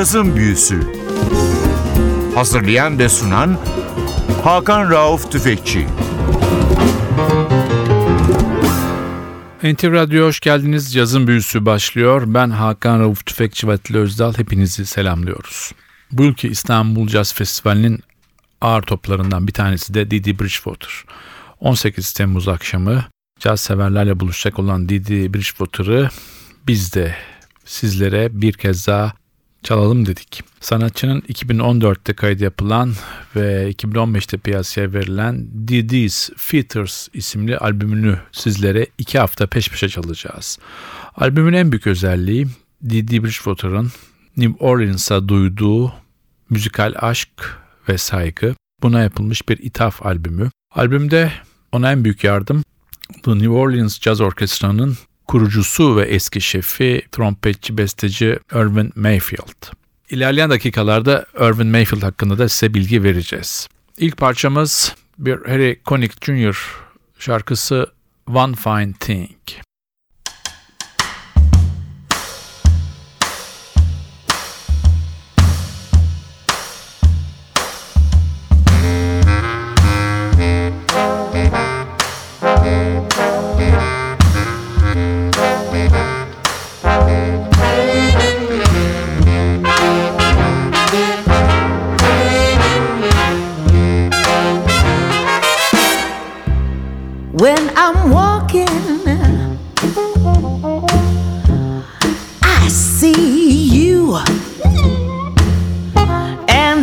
Cazın Büyüsü Hazırlayan ve sunan Hakan Rauf Tüfekçi NTV Radyo hoş geldiniz. Cazın Büyüsü başlıyor. Ben Hakan Rauf Tüfekçi ve Atilla Özdal. Hepinizi selamlıyoruz. Bu yılki İstanbul Caz Festivali'nin ağır toplarından bir tanesi de Didi Bridgewater. 18 Temmuz akşamı caz severlerle buluşacak olan Didi Bridgewater'ı biz de sizlere bir kez daha çalalım dedik. Sanatçının 2014'te kaydı yapılan ve 2015'te piyasaya verilen Didi's Features isimli albümünü sizlere iki hafta peş peşe çalacağız. Albümün en büyük özelliği Didi Bridgewater'ın New Orleans'a duyduğu müzikal aşk ve saygı. Buna yapılmış bir ithaf albümü. Albümde ona en büyük yardım The New Orleans Jazz Orkestra'nın kurucusu ve eski şefi trompetçi besteci Irvin Mayfield. İlerleyen dakikalarda Irvin Mayfield hakkında da size bilgi vereceğiz. İlk parçamız bir Harry Connick Jr. şarkısı One Fine Thing.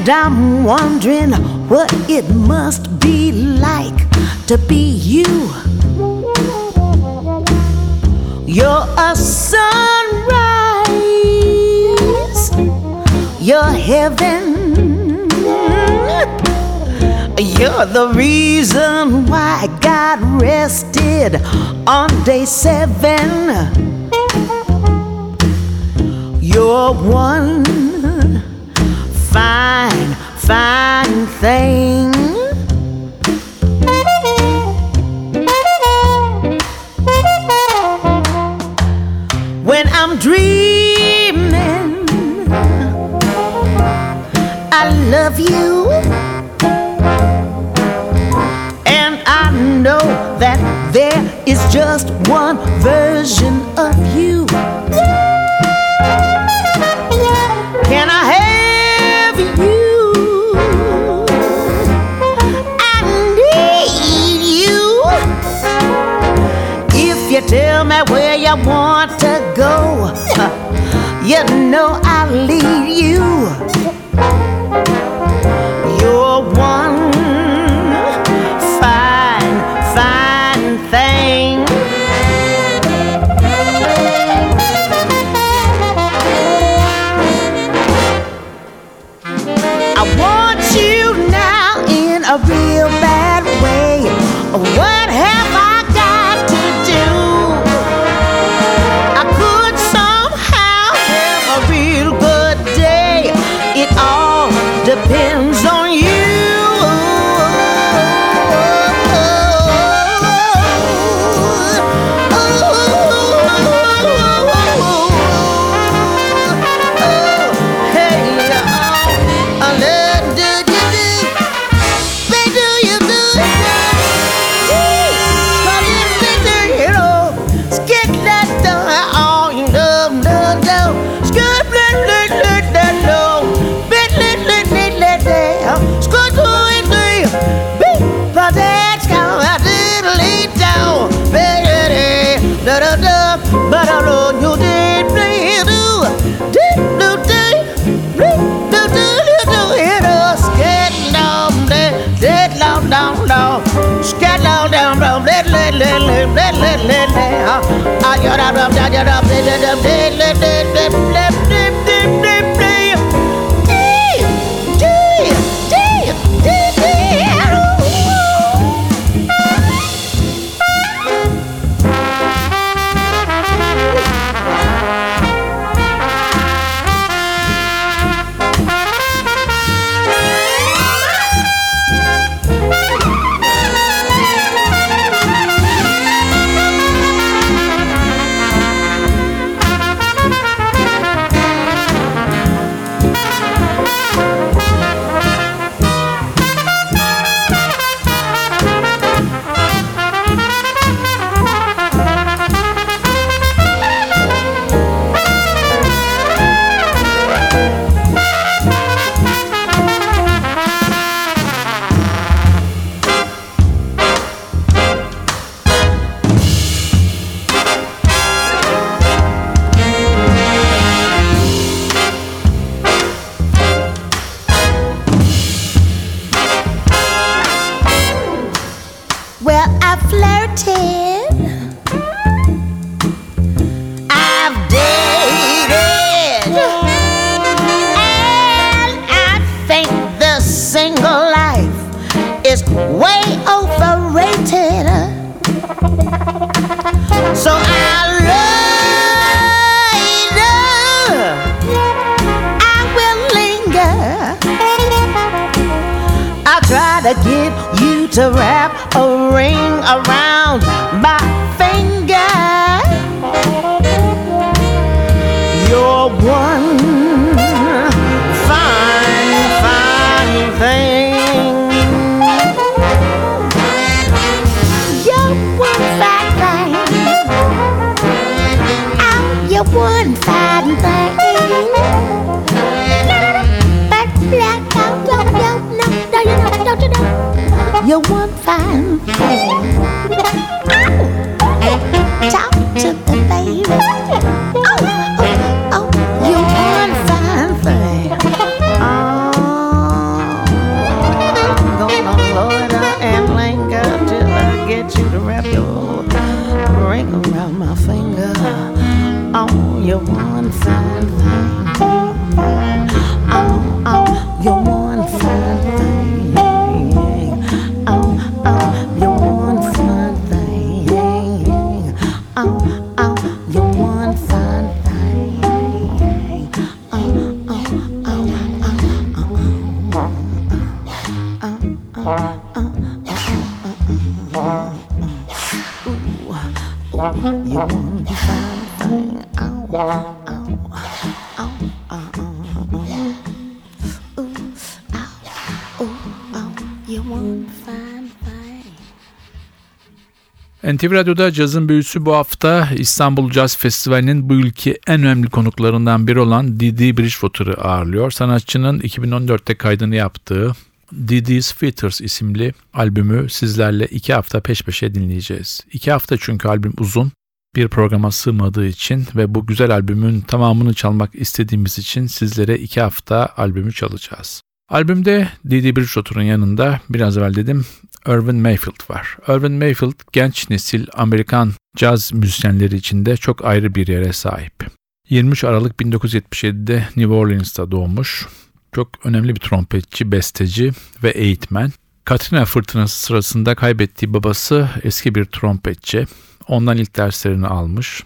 I'm wondering what it must be like to be you. You're a sunrise, you're heaven. You're the reason why God rested on day seven. You're one fine, fine thing. When I'm dreaming, I love you. And I know that there is just one version of you. You want to go. You know I'll lead you. le le le le le le. I got up, I got up, le le le le le le. Is way overrated. So I later I will linger. I'll try to get you to wrap a ring around Talk to the baby. NTV Radyo'da cazın büyüsü bu hafta İstanbul Caz Festivali'nin bu ülke en önemli konuklarından biri olan Didi Bridgewater'ı ağırlıyor. Sanatçının 2014'te kaydını yaptığı Didi's Features isimli albümü sizlerle iki hafta peş peşe dinleyeceğiz. İki hafta çünkü albüm uzun bir programa sığmadığı için ve bu güzel albümün tamamını çalmak istediğimiz için sizlere iki hafta albümü çalacağız. Albümde Didi Bridgewater'ın yanında biraz evvel dedim Irvin Mayfield var. Irvin Mayfield genç nesil Amerikan caz müzisyenleri içinde çok ayrı bir yere sahip. 23 Aralık 1977'de New Orleans'ta doğmuş. Çok önemli bir trompetçi, besteci ve eğitmen. Katrina fırtınası sırasında kaybettiği babası eski bir trompetçi. Ondan ilk derslerini almış.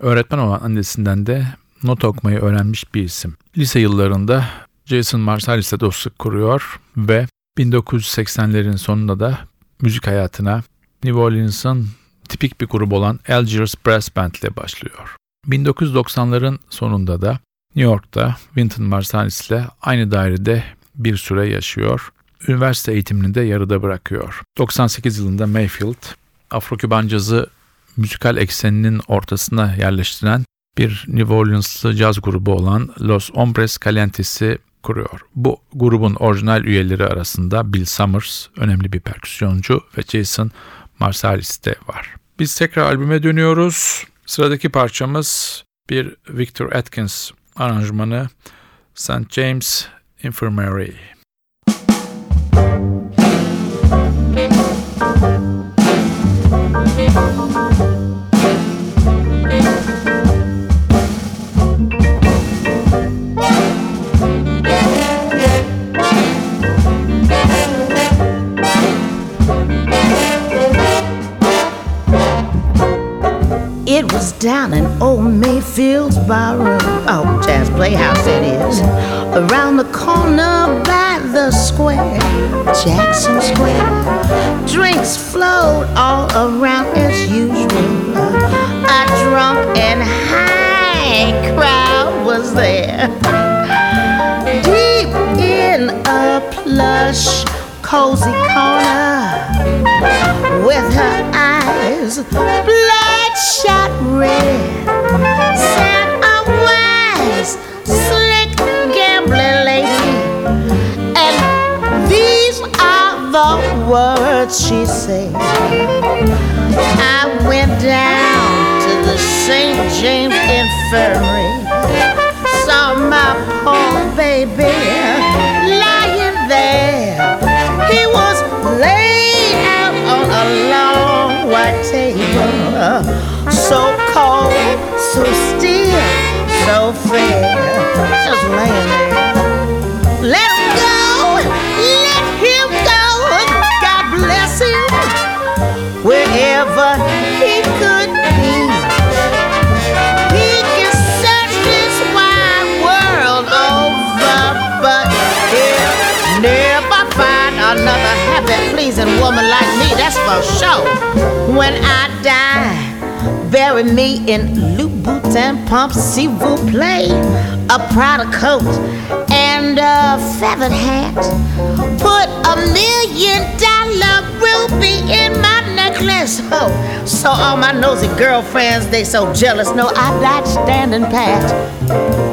Öğretmen olan annesinden de not okumayı öğrenmiş bir isim. Lise yıllarında Jason Marsalis'le dostluk kuruyor ve 1980'lerin sonunda da müzik hayatına New Orleans'ın tipik bir grubu olan Algiers Brass Band ile başlıyor. 1990'ların sonunda da New York'ta Wynton Marsalis ile aynı dairede bir süre yaşıyor. Üniversite eğitimini de yarıda bırakıyor. 98 yılında Mayfield, Afro-Küban cazı müzikal ekseninin ortasına yerleştiren bir New Orleans'lı caz grubu olan Los Hombres Calientes'i kuruyor. Bu grubun orijinal üyeleri arasında Bill Summers, önemli bir perküsyoncu ve Jason Marsalis de var. Biz tekrar albüme dönüyoruz. Sıradaki parçamız bir Victor Atkins aranjmanı St. James Infirmary. It was down in old Mayfield's barroom. Oh, Jazz Playhouse it is. Around the corner by the square, Jackson Square. Drinks flowed all around as usual. A drunk and high crowd was there. Deep in a plush, cozy corner with her eyes bloodshot red. Sat a wise, slick, gambling lady, and these are the words she said. I went down to the St. James Infirmary, saw my poor baby lying there. He was laid out on a long bedside table. So cold, so still, so fair. Just laying there. Let him go, let him go. God bless him, wherever he could be. He can search this wide world over, but he'll never find another happy, pleasing woman like me. That's for sure. When I die, bury me in Louboutin pumps, s'il vous plaît. A Prada coat and a feathered hat. Put a million dollar ruby in my necklace. Oh, so all my nosy girlfriends, they so jealous. No, I died standing pat.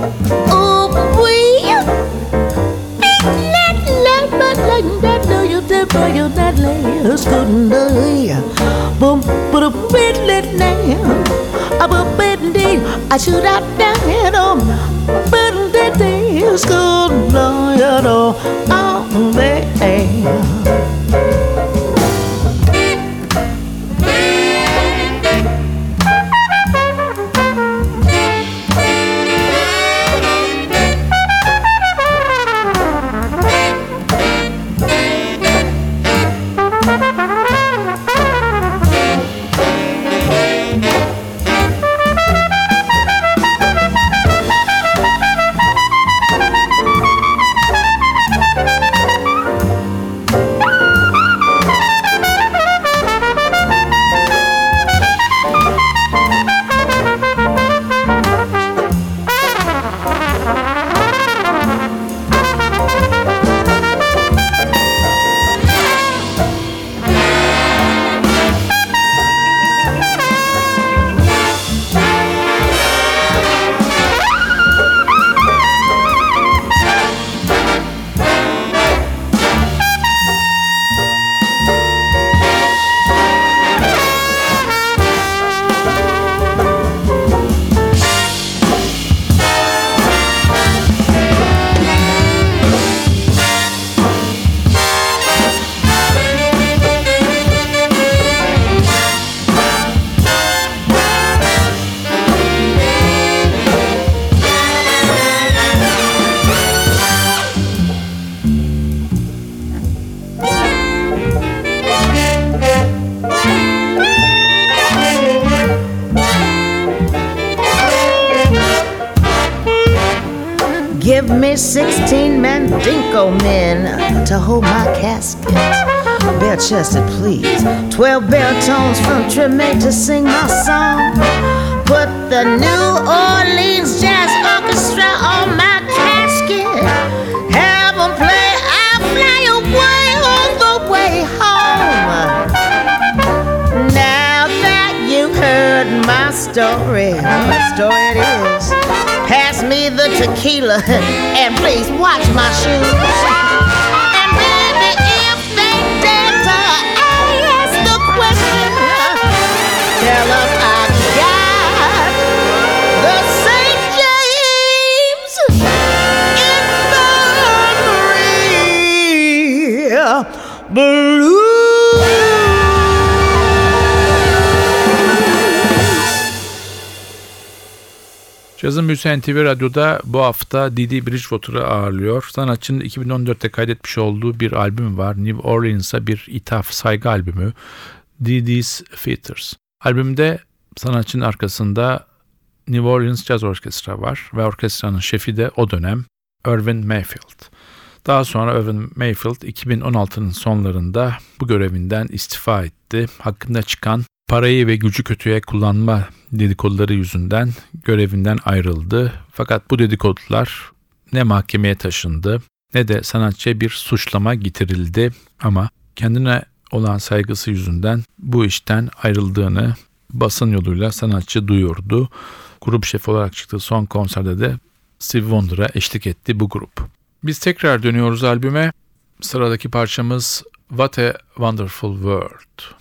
figure that last couldn't but a bit lit now. I'm a bit day, I should have died. Um, but days couldn't die at all. All day. To sing my song. Put the New Orleans Jazz Orchestra on my casket. Have 'em play I'll Fly Away all the way home. Now that you heard my story, what story it is. Pass me the tequila and please watch my shoes. Cazın Büyüsü NTV Radyo'da bu hafta Didi Bridgewater'ı ağırlıyor. Sanatçının 2014'te kaydetmiş olduğu bir albüm var. New Orleans'a bir ithaf saygı albümü. Didi's Theaters. Albümde sanatçının arkasında New Orleans Jazz Orkestra var ve orkestranın şefi de o dönem Irvin Mayfield. Daha sonra Irvin Mayfield 2016'nın sonlarında bu görevinden istifa etti. Hakkında çıkan parayı ve gücü kötüye kullanma dedikoduları yüzünden görevinden ayrıldı. Fakat bu dedikodular ne mahkemeye taşındı ne de sanatçıya bir suçlama getirildi ama kendine olan saygısı yüzünden bu işten ayrıldığını basın yoluyla sanatçı duyurdu. Grup şefi olarak çıktığı son konserde de Steve Wonder'a eşlik etti bu grup. Biz tekrar dönüyoruz albüme. Sıradaki parçamız What a Wonderful World.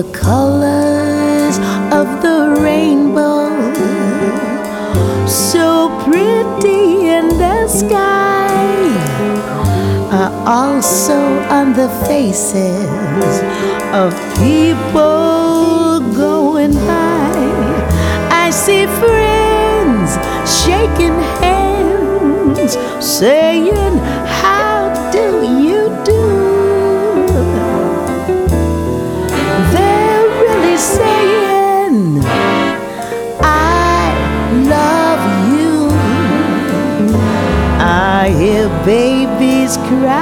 The colors of the rainbow, so pretty in the sky are also on the faces of people going by. I see friends shaking hands, saying, babies cry.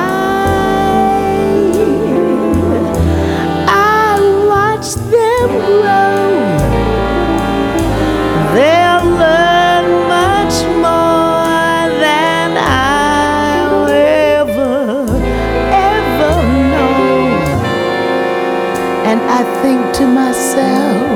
I watch them grow. They'll learn much more than I'll ever, ever know. And I think to myself,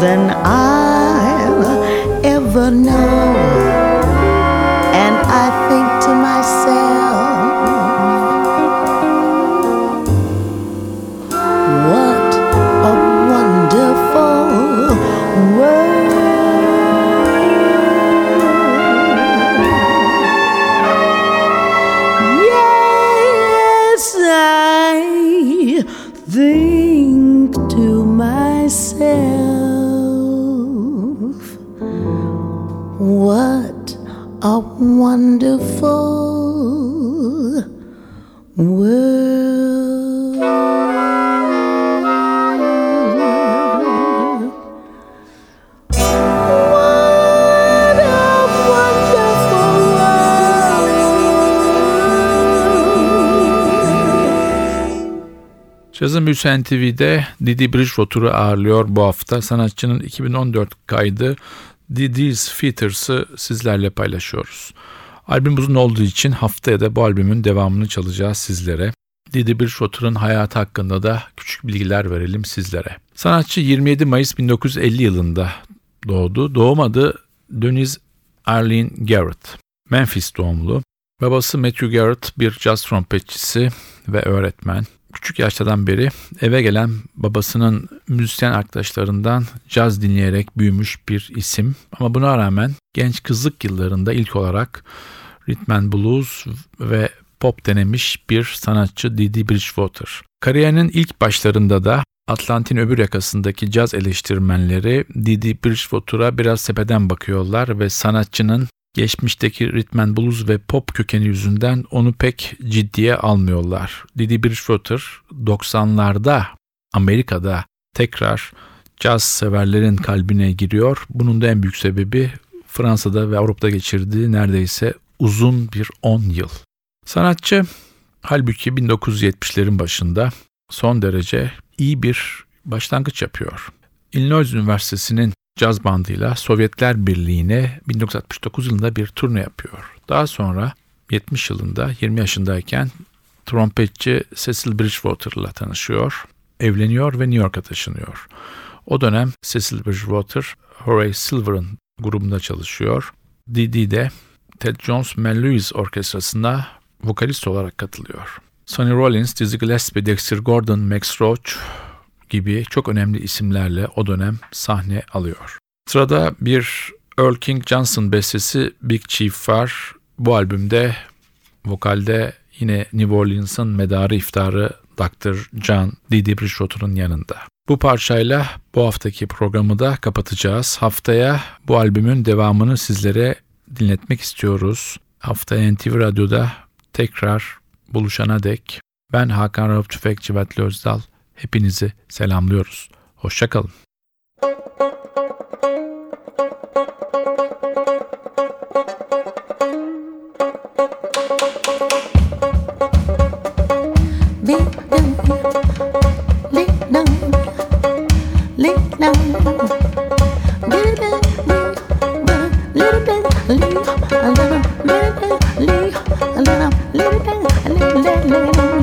than I've ever known. Cazın Büyüsü NTV'de Didi Bridgewater'ı ağırlıyor bu hafta. Sanatçının 2014 kaydı Didi's Features'ı sizlerle paylaşıyoruz. Albüm uzun olduğu için haftaya da bu albümün devamını çalacağız sizlere. Didi Bridgewater'ın hayatı hakkında da küçük bilgiler verelim sizlere. Sanatçı 27 Mayıs 1950 yılında doğdu. Doğum adı Denise Arlene Garrett. Memphis doğumlu. Babası Matthew Garrett bir caz trompetçisi ve öğretmen. Küçük yaşlardan beri eve gelen babasının müzisyen arkadaşlarından caz dinleyerek büyümüş bir isim. Ama buna rağmen genç kızlık yıllarında ilk olarak rhythm and blues ve pop denemiş bir sanatçı Didi Bridgewater. Kariyerinin ilk başlarında da Atlantin öbür yakasındaki caz eleştirmenleri Didi Bridgewater'a biraz sepeden bakıyorlar ve sanatçının geçmişteki and blues ve pop kökeni yüzünden onu pek ciddiye almıyorlar. Didi Bridgewater 90'larda Amerika'da tekrar caz severlerin kalbine giriyor. Bunun da en büyük sebebi Fransa'da ve Avrupa'da geçirdiği neredeyse uzun bir 10 yıl. Sanatçı halbuki 1970'lerin başında son derece iyi bir başlangıç yapıyor. Illinois Üniversitesi'nin caz bandıyla Sovyetler Birliği'ne 1969 yılında bir turne yapıyor. Daha sonra 70 yılında 20 yaşındayken trompetçi Cecil Bridgewater'la tanışıyor, evleniyor ve New York'a taşınıyor. O dönem Cecil Bridgewater, Horace Silver'ın grubunda çalışıyor. Didi de Ted Jones Mel Lewis orkestrasına vokalist olarak katılıyor. Sonny Rollins, Dizzy Gillespie, Dexter Gordon, Max Roach gibi çok önemli isimlerle o dönem sahne alıyor. Sırada bir Earl King Johnson bestesi Big Chief var. Bu albümde vokalde yine New Orleans'ın medarı iftarı Dr. John Didi Bridgewater'ın yanında. Bu parçayla bu haftaki programı da kapatacağız. Haftaya bu albümün devamını sizlere dinletmek istiyoruz. Haftaya NTV Radyo'da tekrar buluşana dek ben Hakan Rauf Tüfekçi Vatli Özdal hepinizi selamlıyoruz. Hoşçakalın. Little bit, a little, little bit,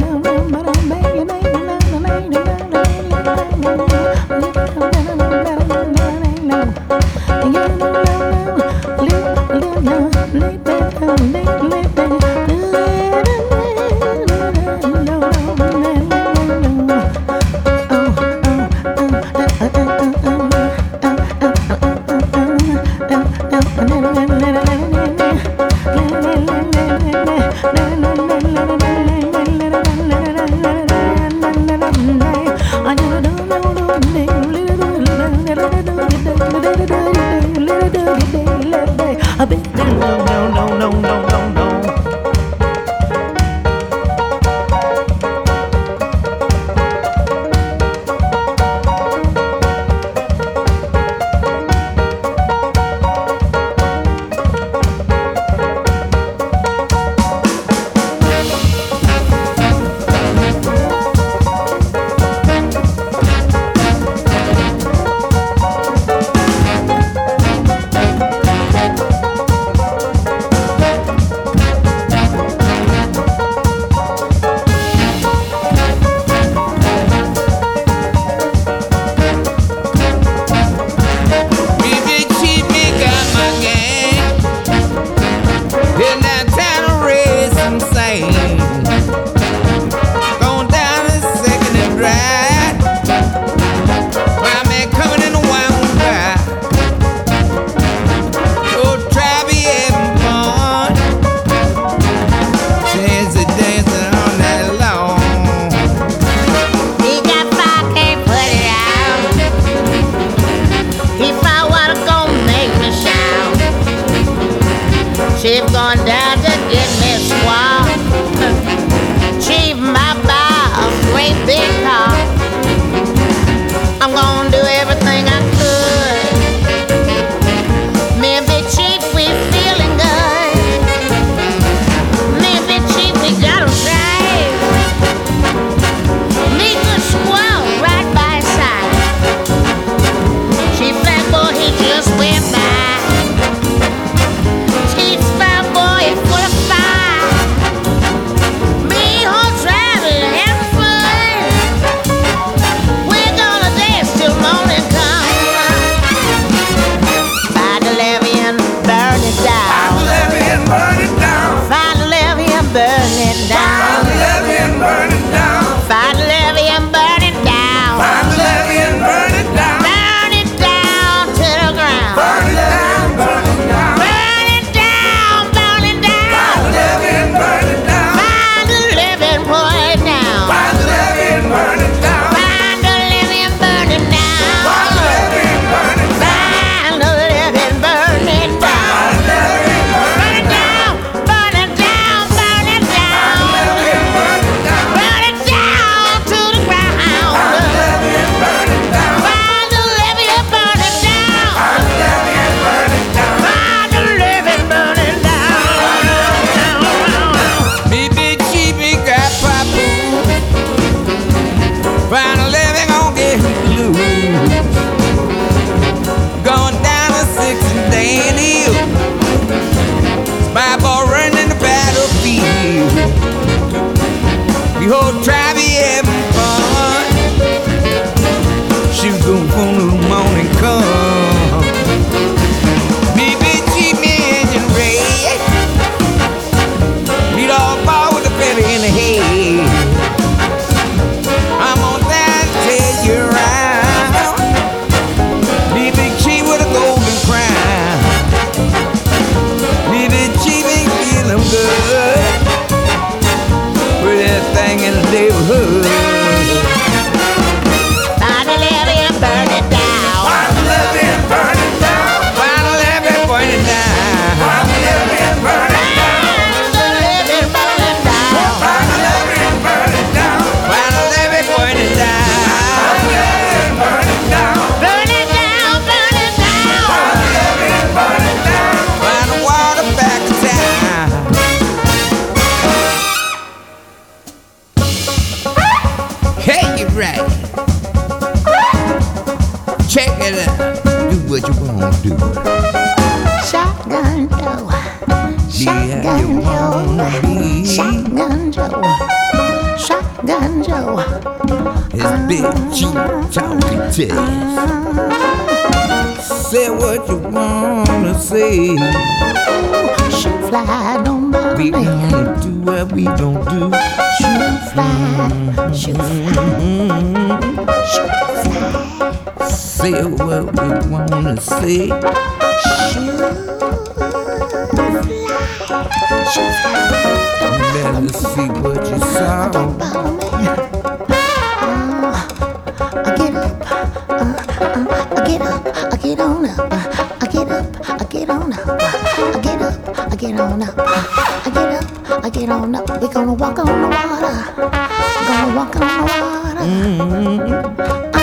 sing the live. cheap out. Say what you wanna say. She fly, don't bother We gonna do what we don't do. She fly, she fly, she fly. Say what we wanna say. She Let's see what you saw. I get up, I get up, I get on up, I get up, I get on up, I get up, I get on up, I get up, I get on up. We're gonna walk on the water, gonna walk on the water. Mm-hmm.